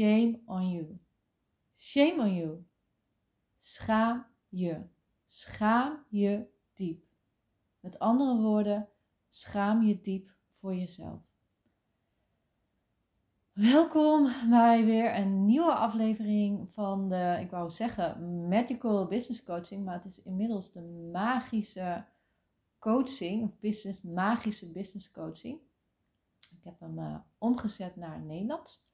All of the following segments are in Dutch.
Shame on you. Shame on you. Schaam je. Schaam je diep. Met andere woorden, schaam je diep voor jezelf. Welkom bij weer een nieuwe aflevering van de, ik wou zeggen, Magical Business Coaching, maar het is inmiddels de magische coaching, of business, magische business coaching. Ik heb hem uh, omgezet naar Nederlands.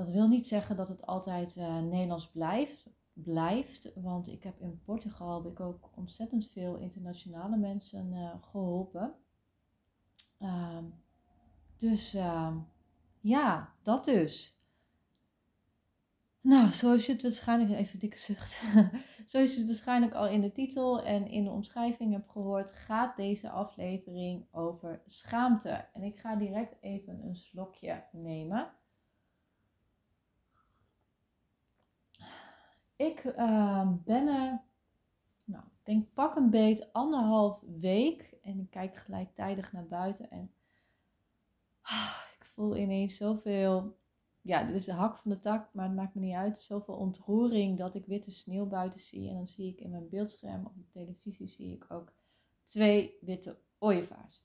Dat wil niet zeggen dat het altijd uh, Nederlands blijft, blijft, want ik heb in Portugal heb ik ook ontzettend veel internationale mensen uh, geholpen. Uh, dus ehm, ja, dat dus. Nou, zoals je het waarschijnlijk, even dikke zucht, zoals je het waarschijnlijk al in de titel en in de omschrijving hebt gehoord, gaat deze aflevering over schaamte. En ik ga direct even een slokje nemen. Ik uh, ben er, nou, ik denk pak een beet anderhalf week en ik kijk gelijktijdig naar buiten en ah, ik voel ineens zoveel, ja, dit is de hak van de tak, maar het maakt me niet uit, zoveel ontroering dat ik witte sneeuw buiten zie en dan zie ik in mijn beeldscherm op de televisie zie ik ook twee witte ooievaars.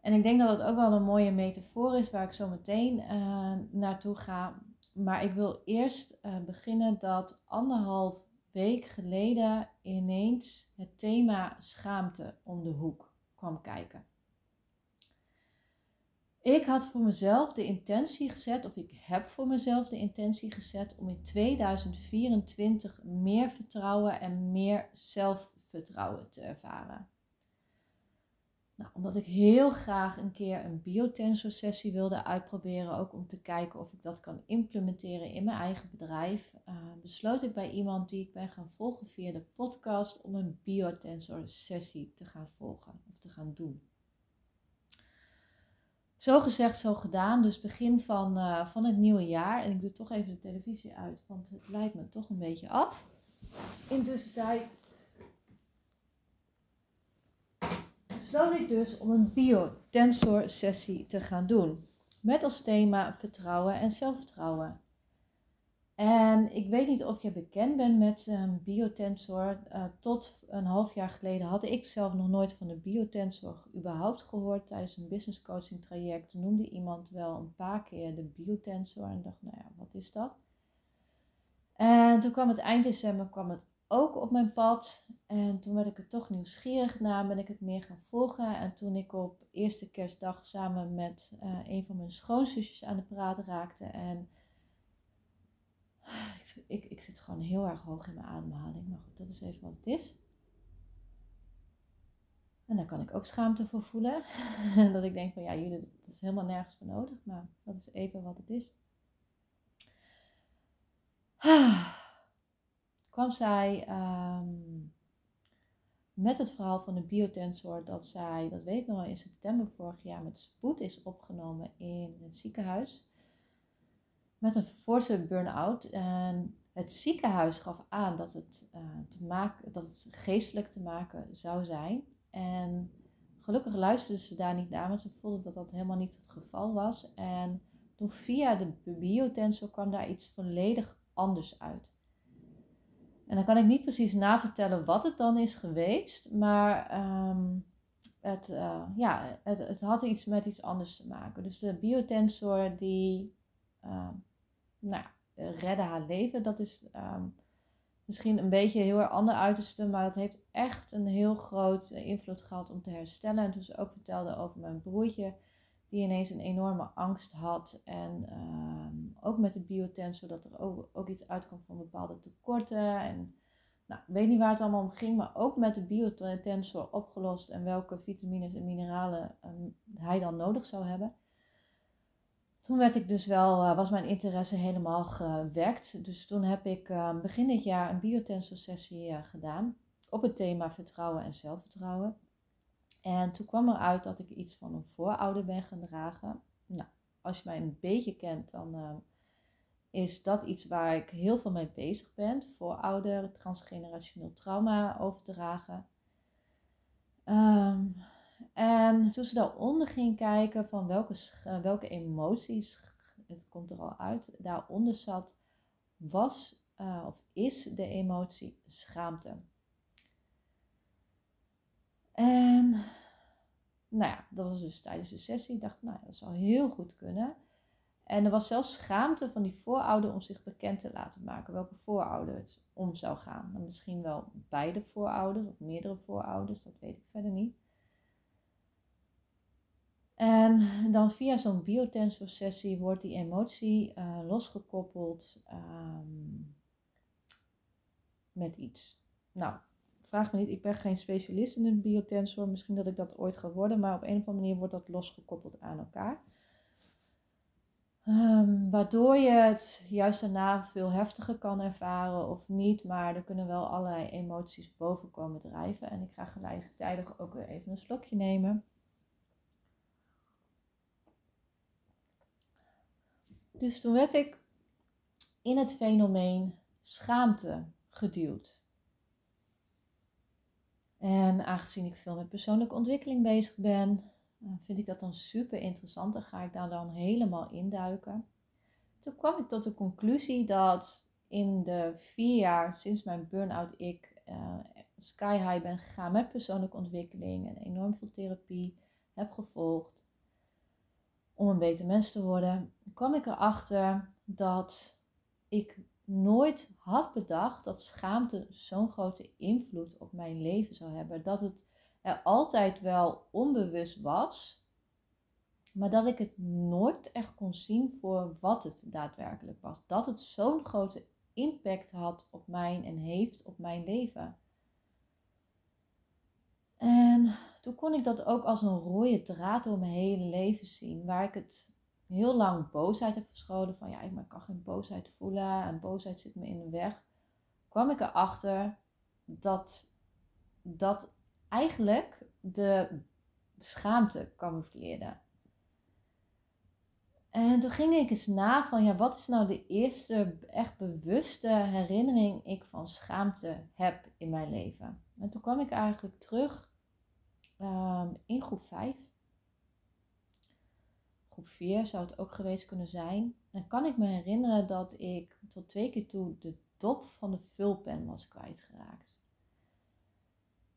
En ik denk dat het ook wel een mooie metafoor is waar ik zo meteen uh, naartoe ga. Maar ik wil eerst uh, beginnen dat anderhalf week geleden ineens het thema schaamte om de hoek kwam kijken. Ik had voor mezelf de intentie gezet, of ik heb voor mezelf de intentie gezet om in 2024 meer vertrouwen en meer zelfvertrouwen te ervaren. Nou, omdat ik heel graag een keer een biotensor sessie wilde uitproberen, ook om te kijken of ik dat kan implementeren in mijn eigen bedrijf, uh, besloot ik bij iemand die ik ben gaan volgen via de podcast om een biotensor sessie te gaan volgen of te gaan doen. Zo gezegd, zo gedaan. Dus begin van, uh, van het nieuwe jaar. En ik doe toch even de televisie uit, want het leidt me toch een beetje af. Intussen tijd besloot ik dus om een biotensor sessie te gaan doen. Met als thema vertrouwen en zelfvertrouwen. En ik weet niet of je bekend bent met een biotensor. Uh, tot een half jaar geleden had ik zelf nog nooit van de biotensor überhaupt gehoord. Tijdens een business coaching traject noemde iemand wel een paar keer de biotensor. En dacht, nou ja, wat is dat? En toen kwam het eind december kwam het ook op mijn pad. En toen werd ik er toch nieuwsgierig naar, ben ik het meer gaan volgen. En toen ik op eerste kerstdag samen met uh, een van mijn schoonzusjes aan de praat raakte. En ik, ik, ik zit gewoon heel erg hoog in mijn ademhaling. Maar goed, dat is even wat het is. En daar kan ik ook schaamte voor voelen. dat ik denk van ja, jullie, dat is helemaal nergens voor nodig. Maar dat is even wat het is. Kwam zij um, met het verhaal van de biotensor dat zij, dat weet ik nog in september vorig jaar met spoed is opgenomen in het ziekenhuis. Met een forse burn-out. En het ziekenhuis gaf aan dat het, uh, te maken, dat het geestelijk te maken zou zijn. En gelukkig luisterden ze daar niet naar, want ze voelden dat dat helemaal niet het geval was. En toen via de biotensor kwam daar iets volledig anders uit. En dan kan ik niet precies navertellen wat het dan is geweest, maar um, het, uh, ja, het, het, had iets met iets anders te maken. Dus de biotensor die uh, nou, redde haar leven, dat is um, misschien een beetje heel erg ander uiterste, maar dat heeft echt een heel groot invloed gehad om te herstellen. En toen ze ook vertelde over mijn broertje, die ineens een enorme angst had. En um, ook met de biotensor dat er ook, iets uitkwam van bepaalde tekorten. En Nou, ik weet niet waar het allemaal om ging, maar ook met de biotensor opgelost en welke vitamines en mineralen ehm, hij dan nodig zou hebben. Toen werd ik dus wel, uh, was mijn interesse helemaal gewekt. Dus toen heb ik uh, begin dit jaar een biotensor sessie uh, gedaan op het thema vertrouwen en zelfvertrouwen. En toen kwam eruit dat ik iets van een voorouder ben gaan dragen. Nou, als je mij een beetje kent, dan uh, is dat iets waar ik heel veel mee bezig ben. Voorouder, transgenerationeel trauma overdragen. Um, en toen ze daaronder ging kijken van welke, welke emoties, het komt er al uit, daaronder zat, was uh, of is de emotie schaamte. En nou ja, dat was dus tijdens de sessie. Ik dacht, nou, dat zal heel goed kunnen. En er was zelfs schaamte van die voorouder om zich bekend te laten maken. Welke voorouder het om zou gaan. Dan misschien wel beide voorouders of meerdere voorouders, dat weet ik verder niet. En dan via zo'n biotensor sessie wordt die emotie uh, losgekoppeld um, met iets. Nou, vraag me niet, ik ben geen specialist in de biotensor. Misschien dat ik dat ooit ga worden, maar op een of andere manier wordt dat losgekoppeld aan elkaar. Um, waardoor je het juist daarna veel heftiger kan ervaren of niet, maar er kunnen wel allerlei emoties boven komen drijven. En ik ga gelijktijdig ook weer even een slokje nemen. Dus toen werd ik in het fenomeen schaamte geduwd. En aangezien ik veel met persoonlijke ontwikkeling bezig ben, eh, vind ik dat dan super interessant en ga ik daar dan helemaal induiken. Toen kwam ik tot de conclusie dat in de vier jaar sinds mijn burn-out ik uh, sky high ben gegaan met persoonlijke ontwikkeling en enorm veel therapie heb gevolgd om een beter mens te worden, kwam ik erachter dat ik nooit had bedacht dat schaamte zo'n grote invloed op mijn leven zou hebben. Dat het er altijd wel onbewust was, maar dat ik het nooit echt kon zien voor wat het daadwerkelijk was. Dat het zo'n grote impact had op mij en heeft op mijn leven. En toen kon ik dat ook als een rode draad door mijn hele leven zien, waar ik het heel lang boosheid heb verscholen. Van ja, ik kan geen boosheid voelen en boosheid zit me in de weg. Kwam ik erachter dat dat eigenlijk de schaamte camoufleerde. En toen ging ik eens na van, ja, wat is nou de eerste echt bewuste herinnering ik van schaamte heb in mijn leven? En toen kwam ik eigenlijk terug um, in groep 5 groep 4 zou het ook geweest kunnen zijn. En kan ik me herinneren dat ik tot twee keer toe de dop van de vulpen was kwijtgeraakt.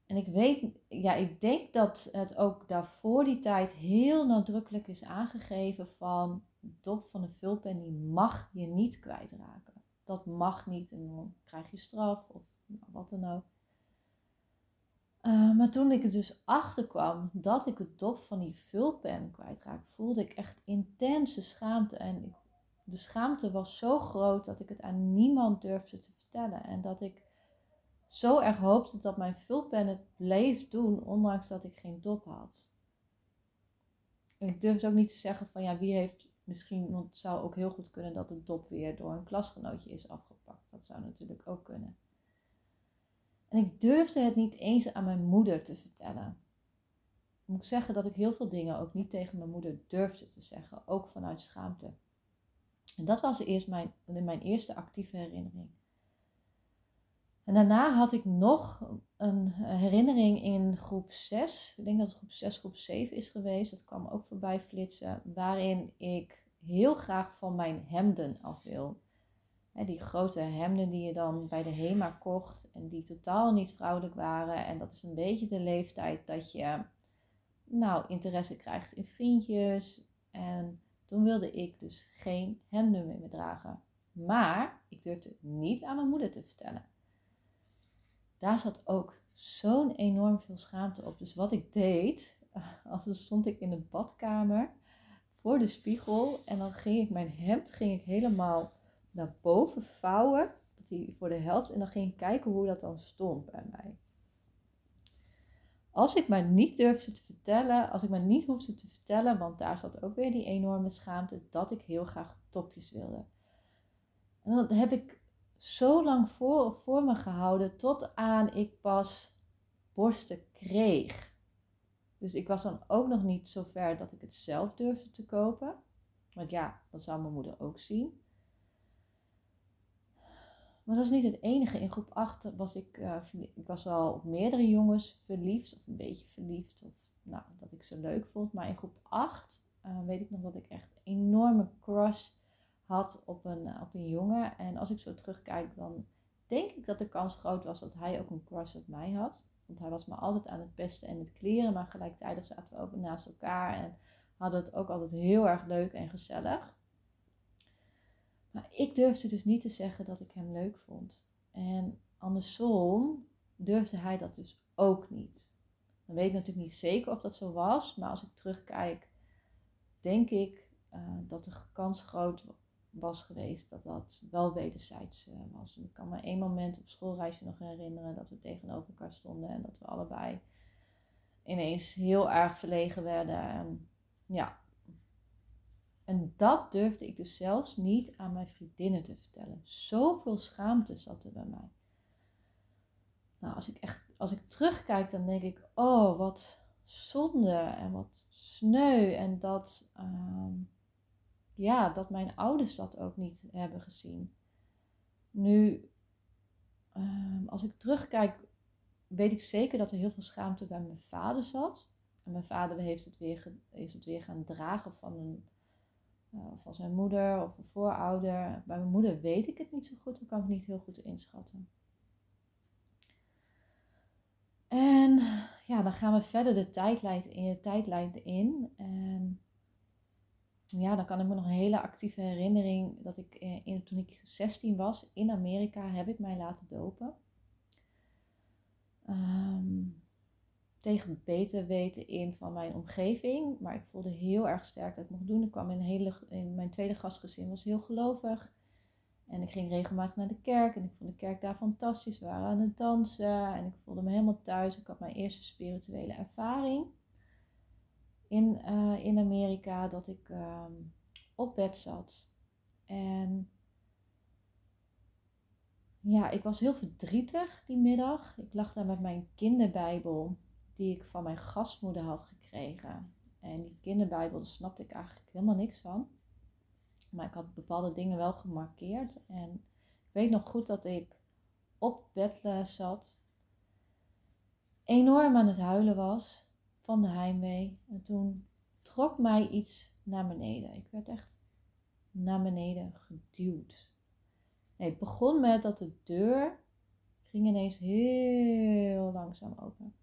En ik weet, ja, ik denk dat het ook daarvoor die tijd heel nadrukkelijk is aangegeven van dop van de vulpen, die mag je niet kwijtraken. Dat mag niet en dan krijg je straf of nou, wat dan ook. Uh, maar toen ik er dus achter kwam dat ik het dop van die vulpen kwijtraakte, voelde ik echt intense schaamte. En de schaamte was zo groot dat ik het aan niemand durfde te vertellen. En dat ik zo erg hoopte dat mijn vulpen het bleef doen, ondanks dat ik geen dop had. Ik durfde ook niet te zeggen van ja, wie heeft misschien, want het zou ook heel goed kunnen dat het dop weer door een klasgenootje is afgepakt. Dat zou natuurlijk ook kunnen. En ik durfde het niet eens aan mijn moeder te vertellen. Ik moet zeggen dat ik heel veel dingen ook niet tegen mijn moeder durfde te zeggen, ook vanuit schaamte. En dat was eerst mijn, mijn eerste actieve herinnering. En daarna had ik nog een herinnering in groep 6. Ik denk dat het groep 6, groep 7 is geweest. Dat kwam ook voorbij flitsen. Waarin ik heel graag van mijn hemden af wil die grote hemden die je dan bij de HEMA kocht en die totaal niet vrouwelijk waren. En dat is een beetje de leeftijd dat je nou interesse krijgt in vriendjes. En toen wilde ik dus geen hemden meer dragen. Maar ik durfde het niet aan mijn moeder te vertellen. Daar zat ook zo'n enorm veel schaamte op. Dus wat ik deed, als stond ik in de badkamer voor de spiegel en dan ging ik mijn hemd ging ik helemaal naar boven vouwen. Dat die voor de helft. En dan ging ik kijken hoe dat dan stond bij mij. Als ik maar niet durfde te vertellen, als ik maar niet hoefde te vertellen, want daar zat ook weer die enorme schaamte, dat ik heel graag topjes wilde. En dat heb ik zo lang voor, voor me gehouden tot aan ik pas borsten kreeg. Dus ik was dan ook nog niet zo ver dat ik het zelf durfde te kopen. Want ja, dat zou mijn moeder ook zien. Maar dat is niet het enige. In groep 8 was ik, uh, ik was wel op meerdere jongens verliefd, of een beetje verliefd, of nou, dat ik ze leuk vond. Maar in groep 8 uh, eh, weet ik nog dat ik echt een enorme crush had op een, uh, op een jongen. En als ik zo terugkijk, dan denk ik dat de kans groot was dat hij ook een crush op mij had. Want hij was me altijd aan het pesten en het kleren, maar gelijktijdig zaten we ook naast elkaar en hadden het ook altijd heel erg leuk en gezellig. Maar ik durfde dus niet te zeggen dat ik hem leuk vond. En andersom durfde hij dat dus ook niet. Dan weet ik natuurlijk niet zeker of dat zo was, maar als ik terugkijk, denk ik uh, dat de kans groot was geweest dat dat wel wederzijds uh, was. Ik kan me één moment op schoolreisje nog herinneren dat we tegenover elkaar stonden en dat we allebei ineens heel erg verlegen werden. En ja, en dat durfde ik dus zelfs niet aan mijn vriendinnen te vertellen. Zoveel schaamte zat er bij mij. Nou, als ik echt, als ik terugkijk, dan denk ik, oh, wat zonde en wat sneu. En dat, uh, ja, dat mijn ouders dat ook niet hebben gezien. Nu, uh, als ik terugkijk, weet ik zeker dat er heel veel schaamte bij mijn vader zat. En mijn vader heeft het weer, is het weer gaan dragen van een uh, van zijn moeder of een voorouder. Bij mijn moeder weet ik het niet zo goed, dan kan ik niet heel goed inschatten. En ja, dan gaan we verder de tijdlijn in. Tijdlijn in en ja, dan kan ik me nog een hele actieve herinnering dat ik eh, in, toen ik 16 was in Amerika heb ik mij laten dopen. Um, tegen beter weten in van mijn omgeving. Maar ik voelde heel erg sterk dat ik mocht doen. Ik kwam in, hele, in mijn tweede gastgezin, was heel gelovig. En ik ging regelmatig naar de kerk en ik vond de kerk daar fantastisch. We waren aan het dansen en ik voelde me helemaal thuis. Ik had mijn eerste spirituele ervaring in, uh, in Amerika dat ik uh, op bed zat. En ja, ik was heel verdrietig die middag. Ik lag daar met mijn kinderbijbel die ik van mijn gastmoeder had gekregen. En die kinderbijbel, daar snapte ik eigenlijk helemaal niks van. Maar ik had bepaalde dingen wel gemarkeerd. En ik weet nog goed dat ik op bed zat. Enorm aan het huilen was van de heimwee. En toen trok mij iets naar beneden. Ik werd echt naar beneden geduwd. Nee, het begon met dat de deur ging ineens heel langzaam open.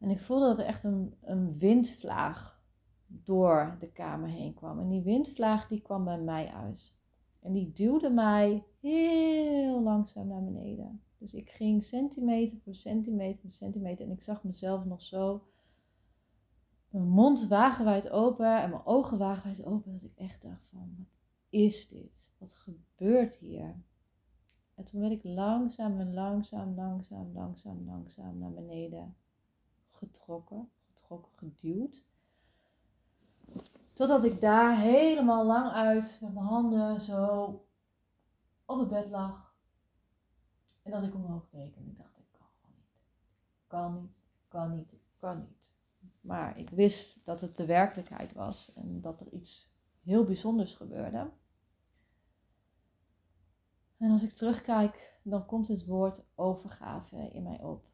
En ik voelde dat er echt een, een windvlaag door de kamer heen kwam. En die windvlaag die kwam bij mij uit. En die duwde mij heel langzaam naar beneden. Dus ik ging centimeter voor centimeter voor centimeter. En ik zag mezelf nog zo. Mijn mond wagenwijd open en mijn ogen wagenwijd open. Dat ik echt dacht van, wat is dit? Wat gebeurt hier? En toen werd ik langzaam en langzaam, langzaam, langzaam, langzaam naar beneden getrokken, getrokken, geduwd. Totdat ik daar helemaal lang uit met mijn handen zo op het bed lag. En dat ik omhoog keek en ik dacht, ik kan gewoon niet. Kan niet, kan niet, kan niet. Maar ik wist dat het de werkelijkheid was en dat er iets heel bijzonders gebeurde. En als ik terugkijk, dan komt het woord overgave in mij op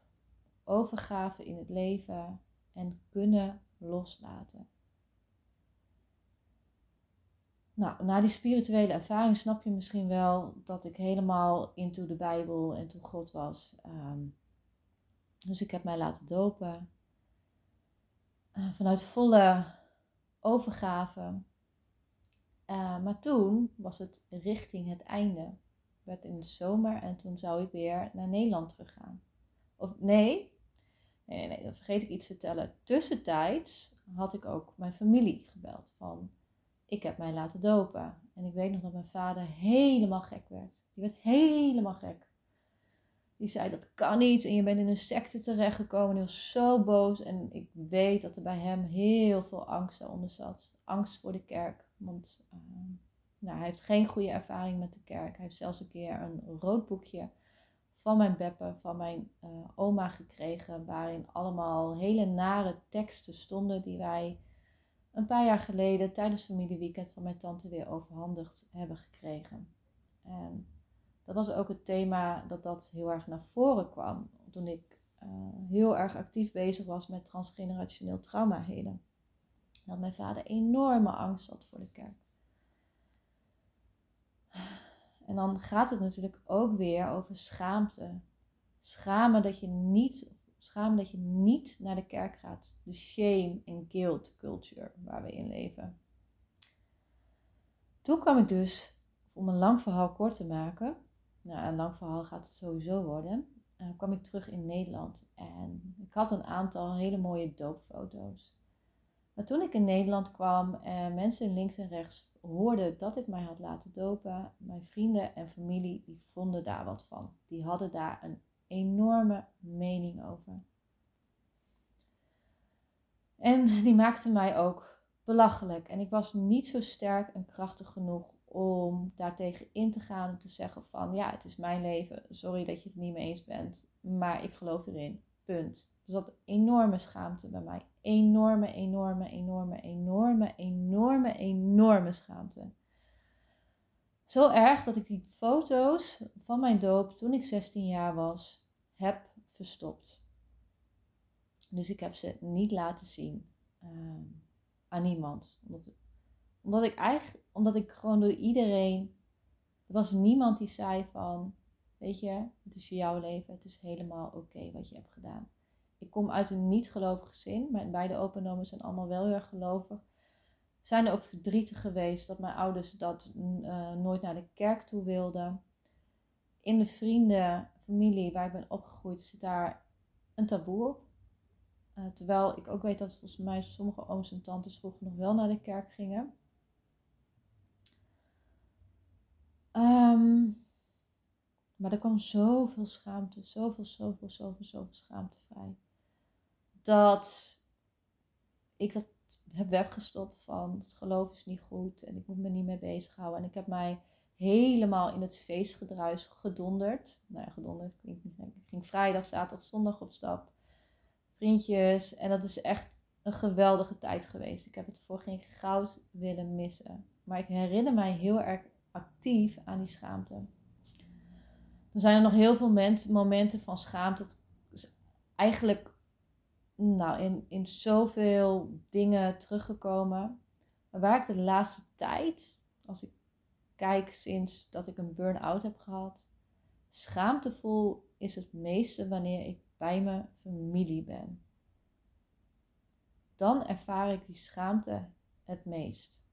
overgave in het leven en kunnen loslaten. Nou, na die spirituele ervaring snap je misschien wel dat ik helemaal into de Bijbel en toe God was. Ehm, dus ik heb mij laten dopen. Uh, vanuit volle overgave. Uh, maar toen was het richting het einde. Werd in de zomer en toen zou ik weer naar Nederland teruggaan. Of nee, Nee, nee, dan vergeet ik iets te vertellen. Tussentijds had ik ook mijn familie gebeld van, ik heb mij laten dopen. En ik weet nog dat mijn vader helemaal gek werd. Die werd helemaal gek. Die zei dat kan niet en je bent in een secte terechtgekomen. Die was zo boos en ik weet dat er bij hem heel veel angst onder zat. Angst voor de kerk. Want uh, nou, hij heeft geen goede ervaring met de kerk. Hij heeft zelfs een keer een rood boekje van mijn beppe, van mijn uh, oma gekregen. Waarin allemaal hele nare teksten stonden die wij een paar jaar geleden tijdens familieweekend van mijn tante weer overhandigd hebben gekregen. En dat was ook het thema dat dat heel erg naar voren kwam toen ik uh, heel erg actief bezig was met transgenerationeel trauma helen. Dat mijn vader enorme angst had voor de kerk. En dan gaat het natuurlijk ook weer over schaamte. Schamen dat je niet, schamen dat je niet naar de kerk gaat. De shame en guilt culture waar we in leven. Toen kwam ik dus, om een lang verhaal kort te maken, nou, een lang verhaal gaat het sowieso worden, uh, kwam ik terug in Nederland. En ik had een aantal hele mooie doopfoto's. Maar toen ik in Nederland kwam en mensen links en rechts hoorden dat ik mij had laten dopen, mijn vrienden en familie, die vonden daar wat van. Die hadden daar een enorme mening over. En die maakten mij ook belachelijk. En ik was niet zo sterk en krachtig genoeg om daartegen in te gaan. Om te zeggen van ja, het is mijn leven. Sorry dat je het niet mee eens bent. Maar ik geloof erin. Punt. Dus dat enorme schaamte bij mij. Enorme, enorme, enorme, enorme, enorme, enorme schaamte. Zo erg dat ik die foto's van mijn doop toen ik 16 jaar was heb verstopt. Dus ik heb ze niet laten zien uh, aan niemand. Omdat, omdat ik eigenlijk, omdat ik gewoon door iedereen, er was niemand die zei van, weet je, het is jouw leven, het is helemaal oké wat je hebt gedaan. Ik kom uit een niet-gelovig gezin. Mijn beide openomen zijn allemaal wel heel erg gelovig. Zijn er ook verdrietig geweest dat mijn ouders dat uh, nooit naar de kerk toe wilden. In de vrienden, familie waar ik ben opgegroeid, zit daar een taboe op. Uh, terwijl ik ook weet dat volgens mij sommige ooms en tantes vroeger nog wel naar de kerk gingen. Um, maar er kwam zoveel schaamte, zoveel, zoveel, zoveel, zoveel schaamte vrij dat ik dat heb weggestopt van het geloof is niet goed en ik moet me niet mee bezighouden. En ik heb mij helemaal in het feestgedruis gedonderd. Nou ja, gedonderd klinkt niet Ik ging vrijdag, zaterdag, zondag op stap. Vriendjes. En dat is echt een geweldige tijd geweest. Ik heb het voor geen goud willen missen. Maar ik herinner mij heel erg actief aan die schaamte. Er zijn er nog heel veel momenten van schaamte. Eigenlijk nou, in, in zoveel dingen teruggekomen. Maar waar ik de laatste tijd, als ik kijk sinds dat ik een burn-out heb gehad, schaamtevol is het meeste wanneer ik bij mijn familie ben. Dan ervaar ik die schaamte het meest.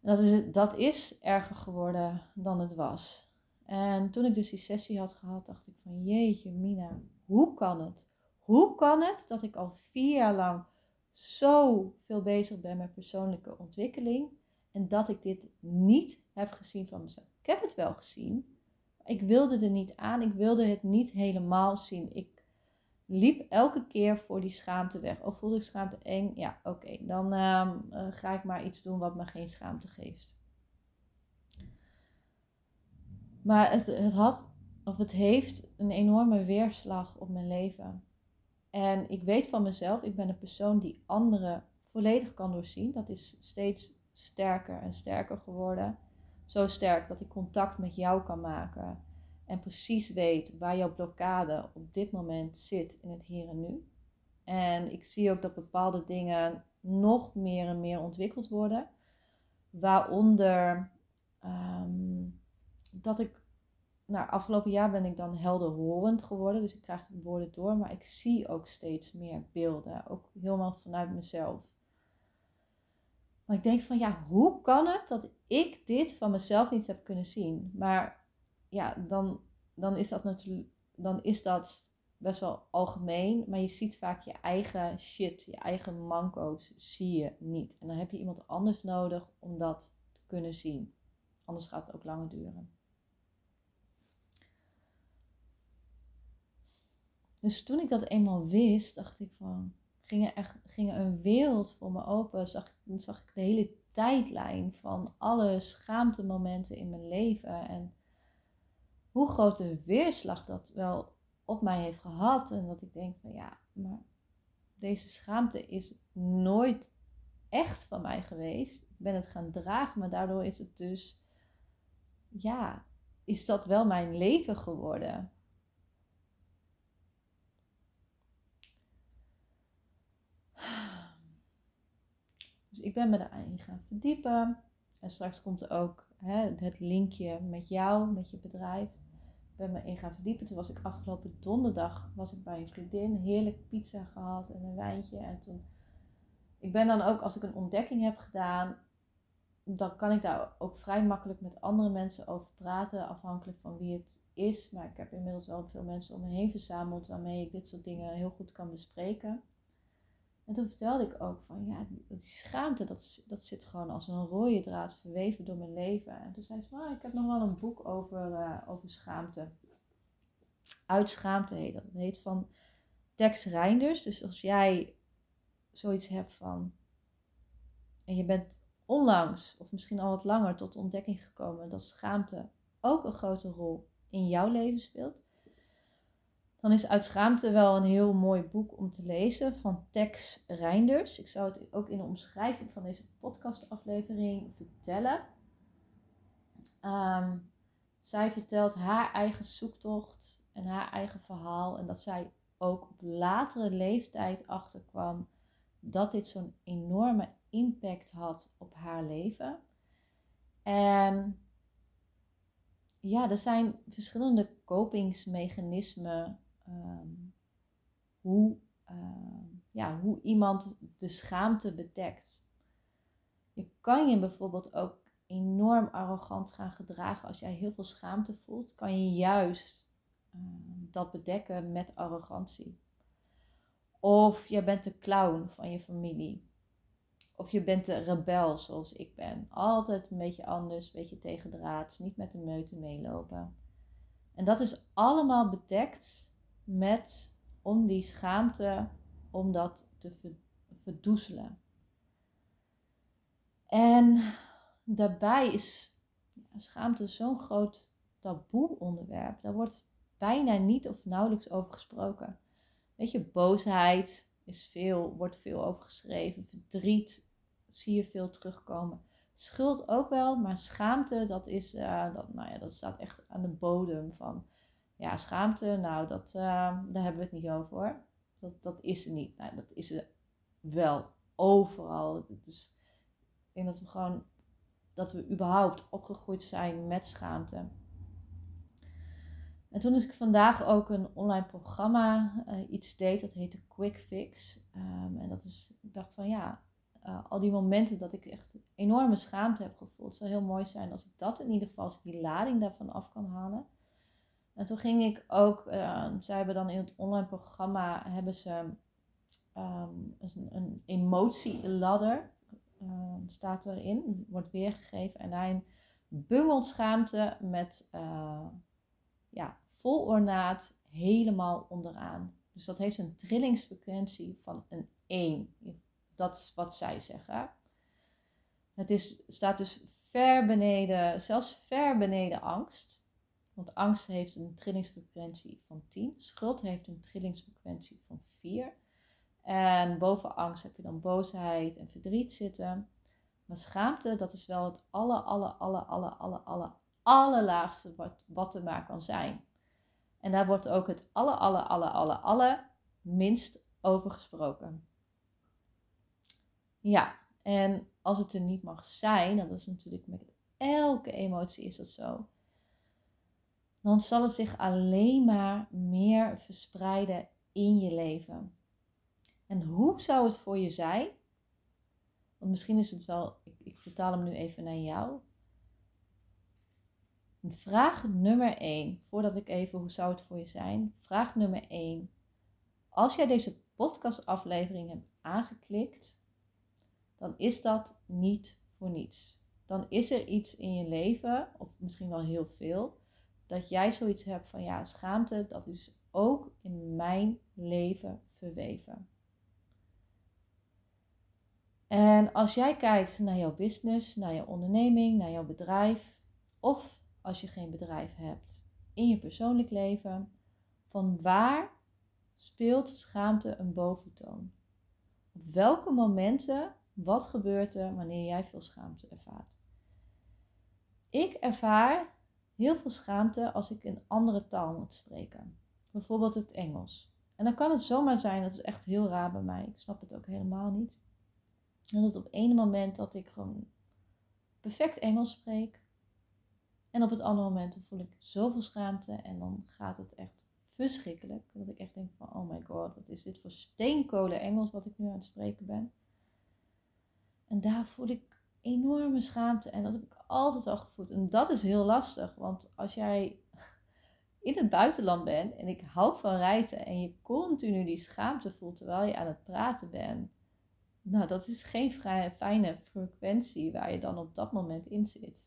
Dat is, dat is erger geworden dan het was. En toen ik dus die sessie had gehad, dacht ik van jeetje Mina, hoe kan het? Hoe kan het dat ik al vier jaar lang zo veel bezig ben met persoonlijke ontwikkeling en dat ik dit niet heb gezien van mezelf? Ik heb het wel gezien, ik wilde er niet aan. Ik wilde het niet helemaal zien. Ik liep elke keer voor die schaamte weg. Of voelde ik schaamte eng? Ja, oké. Dan ehm, eh, ga ik maar iets doen wat me geen schaamte geeft. Maar het, het had of het heeft een enorme weerslag op mijn leven. En ik weet van mezelf, ik ben een persoon die anderen volledig kan doorzien. Dat is steeds sterker en sterker geworden. Zo sterk dat ik contact met jou kan maken en precies weet waar jouw blokkade op dit moment zit in het hier en nu. En ik zie ook dat bepaalde dingen nog meer en meer ontwikkeld worden. Waaronder um, dat ik nou, afgelopen jaar ben ik dan helderhorend geworden. Dus ik krijg de woorden door. Maar ik zie ook steeds meer beelden. Ook helemaal vanuit mezelf. Maar ik denk van ja, hoe kan het dat ik dit van mezelf niet heb kunnen zien? Maar ja, dan, dan is dat natuurlijk. Dan is dat best wel algemeen, maar je ziet vaak je eigen shit, je eigen manco's zie je niet. En dan heb je iemand anders nodig om dat te kunnen zien. Anders gaat het ook langer duren. Dus toen ik dat eenmaal wist, dacht ik van, ging er echt ging er een wereld voor me open. Zag, zag ik de hele tijdlijn van alle schaamtemomenten in mijn leven. En hoe groot een weerslag dat wel op mij heeft gehad. En dat ik denk van ja, maar deze schaamte is nooit echt van mij geweest. Ik ben het gaan dragen, maar daardoor is het dus, ja, is dat wel mijn leven geworden. Dus ik ben me daarin gaan verdiepen. En straks komt er ook hè, het linkje met jou, met je bedrijf. Ik ben me in gaan verdiepen. Toen was ik afgelopen donderdag was ik bij een vriendin. Heerlijk pizza gehad en een wijntje. En toen... Ik ben dan ook, als ik een ontdekking heb gedaan, dan kan ik daar ook vrij makkelijk met andere mensen over praten. Afhankelijk van wie het is. Maar ik heb inmiddels wel veel mensen om me heen verzameld waarmee ik dit soort dingen heel goed kan bespreken. En toen vertelde ik ook van, ja, die schaamte, dat, dat zit gewoon als een rode draad verweven door mijn leven. En toen zei ze, oh, ik heb nog wel een boek over, uh, over schaamte. Uit schaamte heet dat. Het heet van Tex Reinders. Dus als jij zoiets hebt van, en je bent onlangs, of misschien al wat langer, tot de ontdekking gekomen dat schaamte ook een grote rol in jouw leven speelt dan is Uit Schaamte wel een heel mooi boek om te lezen van Tex Reinders. Ik zou het ook in de omschrijving van deze podcastaflevering vertellen. Um, zij vertelt haar eigen zoektocht en haar eigen verhaal. En dat zij ook op latere leeftijd achterkwam dat dit zo'n enorme impact had op haar leven. En ja, er zijn verschillende kopingsmechanismen Ehm, hoe, ehm, ja, hoe iemand de schaamte bedekt. Je kan je bijvoorbeeld ook enorm arrogant gaan gedragen als jij heel veel schaamte voelt. Kan je juist ehm, dat bedekken met arrogantie. Of je bent de clown van je familie. Of je bent de rebel zoals ik ben. Altijd een beetje anders, een beetje tegendraads, niet met de meute meelopen. En dat is allemaal bedekt met om die schaamte, om dat te verdoezelen. En daarbij is schaamte zo'n groot taboe onderwerp. Daar wordt bijna niet of nauwelijks over gesproken. Weet je, boosheid is veel, wordt veel over geschreven. Verdriet zie je veel terugkomen. Schuld ook wel, maar schaamte, dat, is, uh, dat, nou ja, dat staat echt aan de bodem van ja, schaamte, nou, dat, uh, daar hebben we het niet over hoor. Dat, dat is er niet. Nou, dat is er wel overal. Dus ik denk dat we gewoon, dat we überhaupt opgegroeid zijn met schaamte. En toen ik vandaag ook een online programma uh, iets deed, dat heette Quick Fix. Um, en dat is, ik dacht van ja, uh, al die momenten dat ik echt enorme schaamte heb gevoeld. Zou heel mooi zijn als ik dat in ieder geval, als ik die lading daarvan af kan halen. En toen ging ik ook, uh, zij hebben dan in het online programma, hebben ze um, een, een emotieladder, uh, staat erin, wordt weergegeven. En daarin bungelt schaamte met, uh, ja, vol ornaat helemaal onderaan. Dus dat heeft een trillingsfrequentie van een 1. Dat is wat zij zeggen. Het is, staat dus ver beneden, zelfs ver beneden angst. Want angst heeft een trillingsfrequentie van 10. Schuld heeft een trillingsfrequentie van 4. En boven angst heb je dan boosheid en verdriet zitten. Maar schaamte, dat is wel het aller, aller, aller, aller, aller, aller, allerlaagste wat, wat er maar kan zijn. En daar wordt ook het aller, aller, aller, aller, aller minst over gesproken. Ja, en als het er niet mag zijn, dat is natuurlijk met elke emotie is dat zo dan zal het zich alleen maar meer verspreiden in je leven. En hoe zou het voor je zijn? Want misschien is het wel, ik, ik vertaal hem nu even naar jou. Vraag nummer 1, voordat ik even hoe zou het voor je zijn? Vraag nummer 1. Als jij deze podcastaflevering hebt aangeklikt, dan is dat niet voor niets. Dan is er iets in je leven, of misschien wel heel veel, dat jij zoiets hebt van ja, schaamte, dat is ook in mijn leven verweven. En als jij kijkt naar jouw business, naar jouw onderneming, naar jouw bedrijf, of als je geen bedrijf hebt, in je persoonlijk leven, van waar speelt schaamte een boventoon? Op welke momenten, wat gebeurt er wanneer jij veel schaamte ervaart? Ik ervaar heel veel schaamte als ik een andere taal moet spreken. Bijvoorbeeld het Engels. En dan kan het zomaar zijn, dat is echt heel raar bij mij, ik snap het ook helemaal niet. Dat op een moment dat ik gewoon perfect Engels spreek. En op het andere moment voel ik zoveel schaamte en dan gaat het echt verschrikkelijk. Dat ik echt denk van, oh my god, wat is dit voor steenkolen Engels wat ik nu aan het spreken ben. En daar voel ik enorme schaamte en dat heb ik altijd al gevoeld. En dat is heel lastig, want als jij in het buitenland bent en ik hou van reizen en je continu die schaamte voelt terwijl je aan het praten bent, nou dat is geen fijne frequentie waar je dan op dat moment in zit.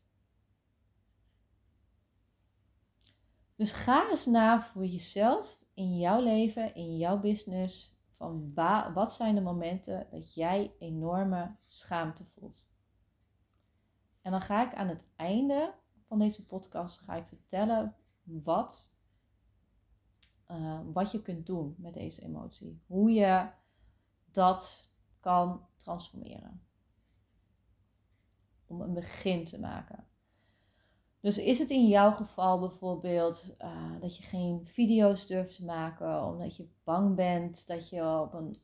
Dus ga eens na voor jezelf in jouw leven, in jouw business, van wat zijn de momenten dat jij enorme schaamte voelt. En dan ga ik aan het einde van deze podcast ga ik vertellen wat, uh, wat je kunt doen met deze emotie. Hoe je dat kan transformeren. Om een begin te maken. Dus is het in jouw geval bijvoorbeeld uh, dat je geen video's durft te maken omdat je bang bent dat je op een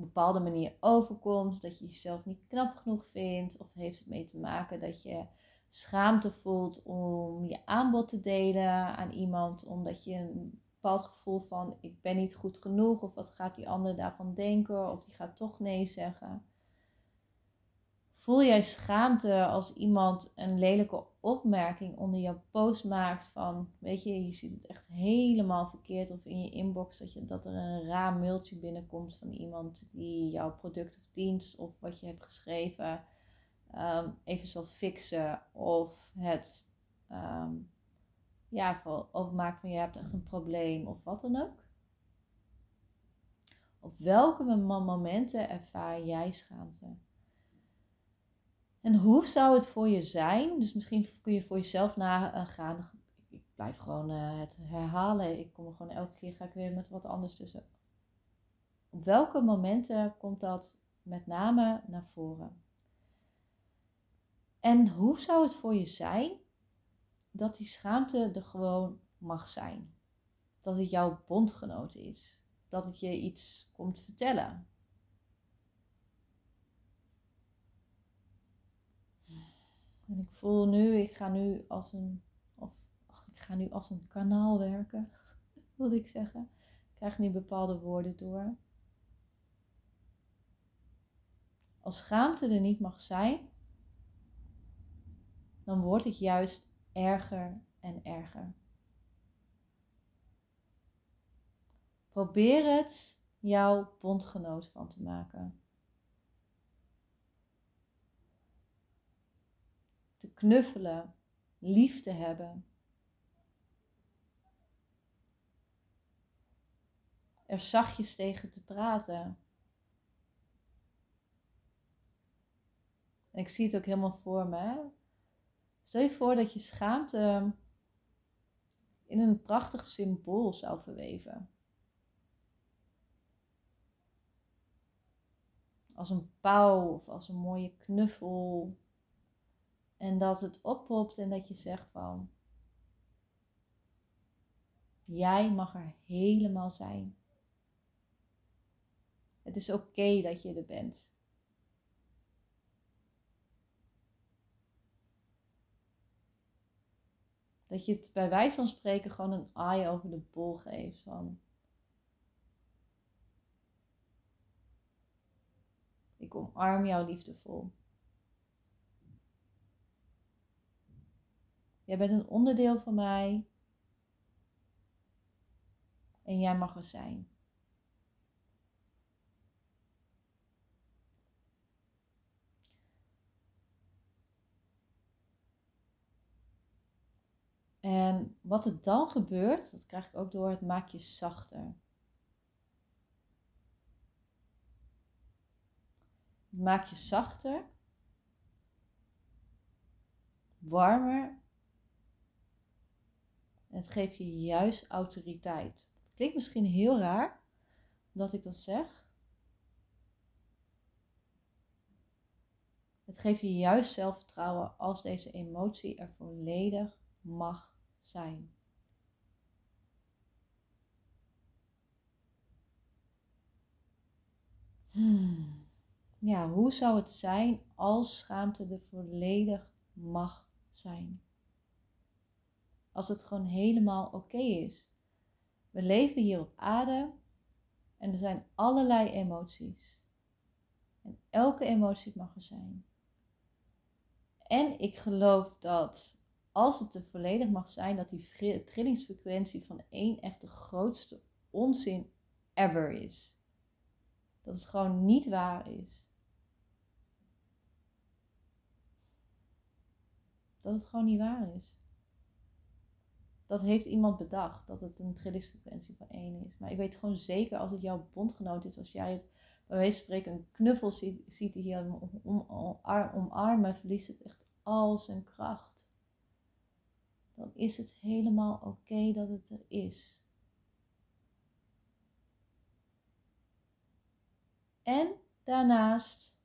bepaalde manier overkomt, dat je jezelf niet knap genoeg vindt, of heeft het mee te maken dat je schaamte voelt om je aanbod te delen aan iemand, omdat je een bepaald gevoel van ik ben niet goed genoeg, of wat gaat die ander daarvan denken, of die gaat toch nee zeggen. Voel jij schaamte als iemand een lelijke opmerking onder jouw post maakt van, weet je, je ziet het echt helemaal verkeerd of in je inbox dat, je, dat er een raar mailtje binnenkomt van iemand die jouw product of dienst of wat je hebt geschreven um, even zal fixen of het um, ja, overmaakt van je hebt echt een probleem of wat dan ook. Op welke momenten ervaar jij schaamte? En hoe zou het voor je zijn? Dus misschien kun je voor jezelf nagaan. Ik blijf gewoon uh, het herhalen. Ik kom er gewoon elke keer ga ik weer met wat anders tussen. Op welke momenten komt dat met name naar voren? En hoe zou het voor je zijn dat die schaamte er gewoon mag zijn? Dat het jouw bondgenoot is. Dat het je iets komt vertellen. En ik voel nu, ik ga nu als een, of ik ga nu als een kanaal werken, wilde ik zeggen. Ik krijg nu bepaalde woorden door. Als schaamte er niet mag zijn, dan wordt het juist erger en erger. Probeer het jouw bondgenoot van te maken. Te knuffelen, lief te hebben. Er zachtjes tegen te praten. En ik zie het ook helemaal voor me. Stel je voor dat je schaamte in een prachtig symbool zou verweven. Als een pauw of als een mooie knuffel en dat het oppopt en dat je zegt van, jij mag er helemaal zijn. Het is oké dat je er bent. Dat je het bij wijze van spreken gewoon een eye over de bol geeft van. Ik omarm jou liefdevol. Jij bent een onderdeel van mij. En jij mag er zijn. En wat er dan gebeurt, dat krijg ik ook door, het maakt je zachter. Het maakt je zachter, warmer. En het geeft je juist autoriteit. Dat klinkt misschien heel raar dat ik dat zeg. Het geeft je juist zelfvertrouwen als deze emotie er volledig mag zijn. Hmm. Ja, hoe zou het zijn als schaamte er volledig mag zijn? Als het gewoon helemaal oké is. We leven hier op aarde en er zijn allerlei emoties. En elke emotie mag er zijn. En ik geloof dat als het er volledig mag zijn, dat die trillingsfrequentie van één echt de grootste onzin ever is. Dat het gewoon niet waar is. Dat het gewoon niet waar is. Dat heeft iemand bedacht, dat het een trillingsfrequentie van 1 is. Maar ik weet gewoon zeker, als het jouw bondgenoot is, als jij het bij wijze van spreken een knuffel ziet, ziet die hier om, omarmen, verliest het echt al zijn kracht dan is het helemaal oké dat het er is. En daarnaast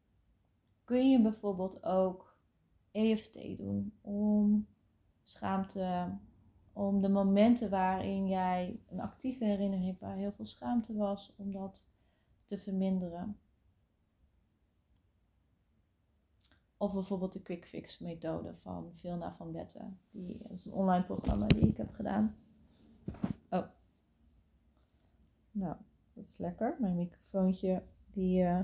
kun je bijvoorbeeld ook EFT doen om schaamte, om de momenten waarin jij een actieve herinnering hebt waar heel veel schaamte was, om dat te verminderen. Of bijvoorbeeld de Quick Fix methode van Vilna van Betten. Die is een online programma die ik heb gedaan. Oh. Nou, dat is lekker. Mijn microfoontje die uh,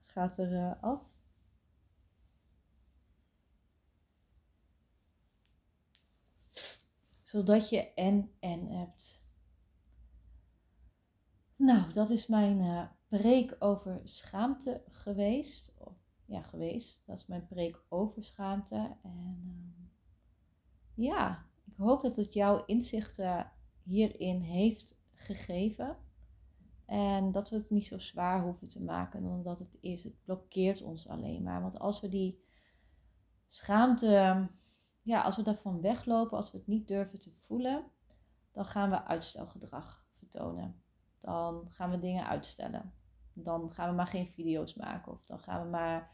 gaat er uh, af. Zodat je en en hebt. Nou, dat is mijn uh, preek over schaamte geweest ja, geweest. Dat is mijn preek over schaamte. En ehm, ja, ik hoop dat het jouw inzichten hierin heeft gegeven. En dat we het niet zo zwaar hoeven te maken dan dat het is. Het blokkeert ons alleen maar. Want als we die schaamte, ja, als we daarvan weglopen, als we het niet durven te voelen, dan gaan we uitstelgedrag vertonen. Dan gaan we dingen uitstellen. Dan gaan we maar geen video's maken of dan gaan we maar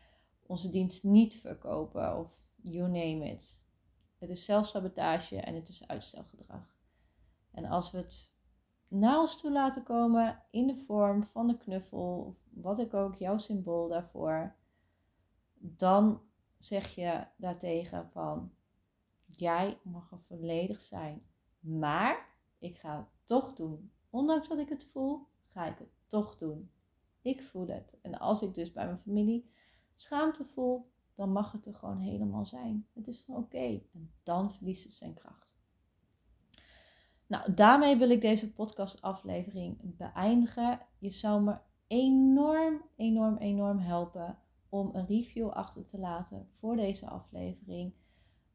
onze dienst niet verkopen of you name it. Het is zelfsabotage en het is uitstelgedrag. En als we het naar ons toe laten komen in de vorm van de knuffel, of wat ik ook, jouw symbool daarvoor, dan zeg je daartegen van, jij mag er volledig zijn, maar ik ga het toch doen. Ondanks dat ik het voel, ga ik het toch doen. Ik voel het. En als ik dus bij mijn familie schaamte voel, dan mag het er gewoon helemaal zijn. Het is van oké. En dan verliest het zijn kracht. Nou, daarmee wil ik deze podcastaflevering beëindigen. Je zou me enorm, enorm, enorm helpen om een review achter te laten voor deze aflevering.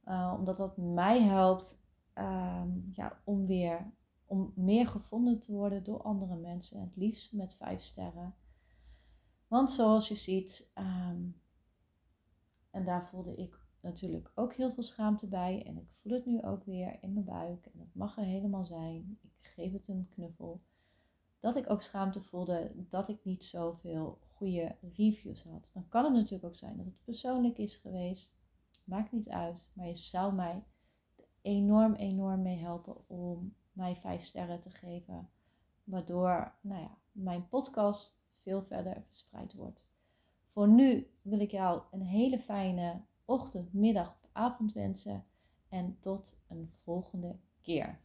Uh, omdat dat mij helpt ehm, ja, om weer om meer gevonden te worden door andere mensen. Het liefst met vijf sterren. Want zoals je ziet, ehm, en daar voelde ik natuurlijk ook heel veel schaamte bij. En ik voel het nu ook weer in mijn buik. En het mag er helemaal zijn. Ik geef het een knuffel. Dat ik ook schaamte voelde dat ik niet zoveel goede reviews had. Dan kan het natuurlijk ook zijn dat het persoonlijk is geweest. Maakt niet uit. Maar je zou mij enorm, enorm mee helpen om mij vijf sterren te geven. Waardoor, nou ja, mijn podcast veel verder verspreid wordt. Voor nu wil ik jou een hele fijne ochtend, middag of avond wensen en tot een volgende keer.